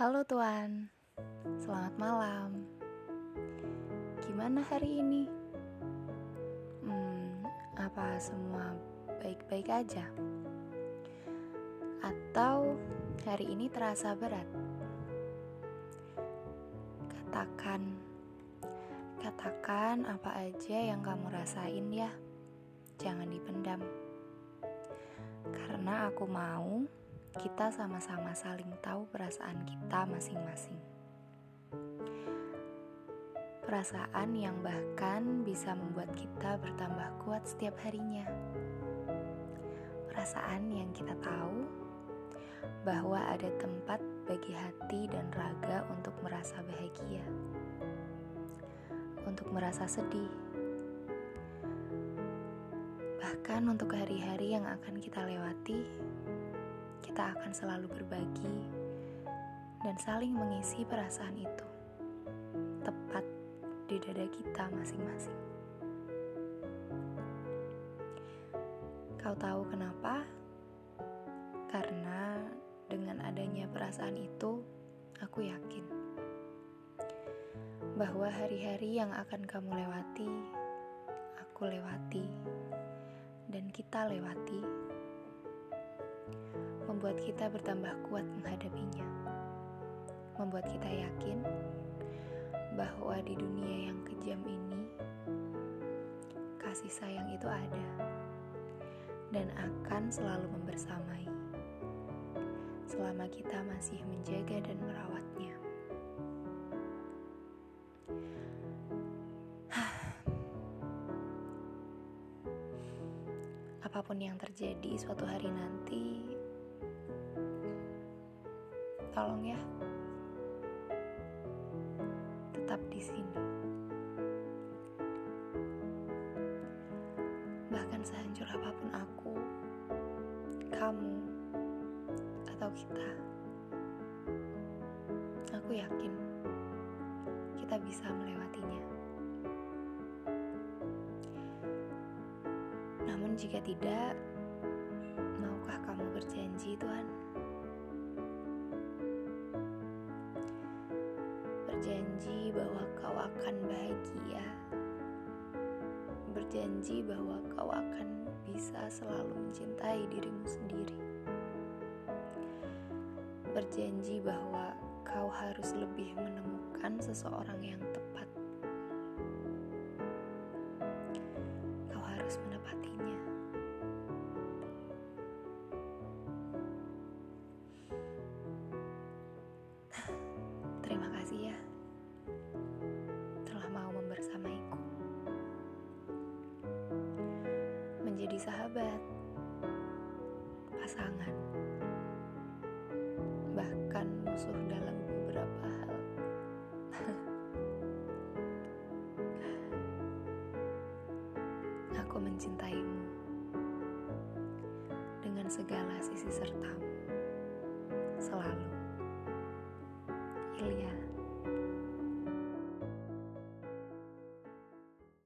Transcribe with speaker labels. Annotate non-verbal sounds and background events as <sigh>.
Speaker 1: Halo Tuan, selamat malam. Gimana hari ini? Hmm, apa semua baik-baik aja? Atau hari ini terasa berat? Katakan, katakan apa aja yang kamu rasain ya. Jangan dipendam. Karena aku mau kita sama-sama saling tahu perasaan kita masing-masing. Perasaan yang bahkan bisa membuat kita bertambah kuat setiap harinya. Perasaan yang kita tahu bahwa ada tempat bagi hati dan raga untuk merasa bahagia, untuk merasa sedih, bahkan untuk hari-hari yang akan kita lewati kita akan selalu berbagi dan saling mengisi perasaan itu tepat di dada kita masing-masing. Kau tahu kenapa? Karena dengan adanya perasaan itu, aku yakin bahwa hari-hari yang akan kamu lewati, aku lewati, dan kita lewati membuat kita bertambah kuat menghadapinya. Membuat kita yakin bahwa di dunia yang kejam ini, kasih sayang itu ada dan akan selalu membersamai selama kita masih menjaga dan merawatnya. <sighs> Apa pun yang terjadi suatu hari nanti, Tolong ya. Tetap di sini. Bahkan sehancur apa pun aku, kamu, atau kita, aku yakin kita bisa melewatinya. Namun jika tidak, maukah kamu berjanji, Tuhan? Berjanji bahwa kau akan bahagia, berjanji bahwa kau akan bisa selalu mencintai dirimu sendiri, berjanji bahwa kau harus lebih menemukan seseorang yang tepat. Sahabat, pasangan, bahkan musuh dalam beberapa hal. Aku mencintaimu dengan segala sisi sertamu, selalu. Ilya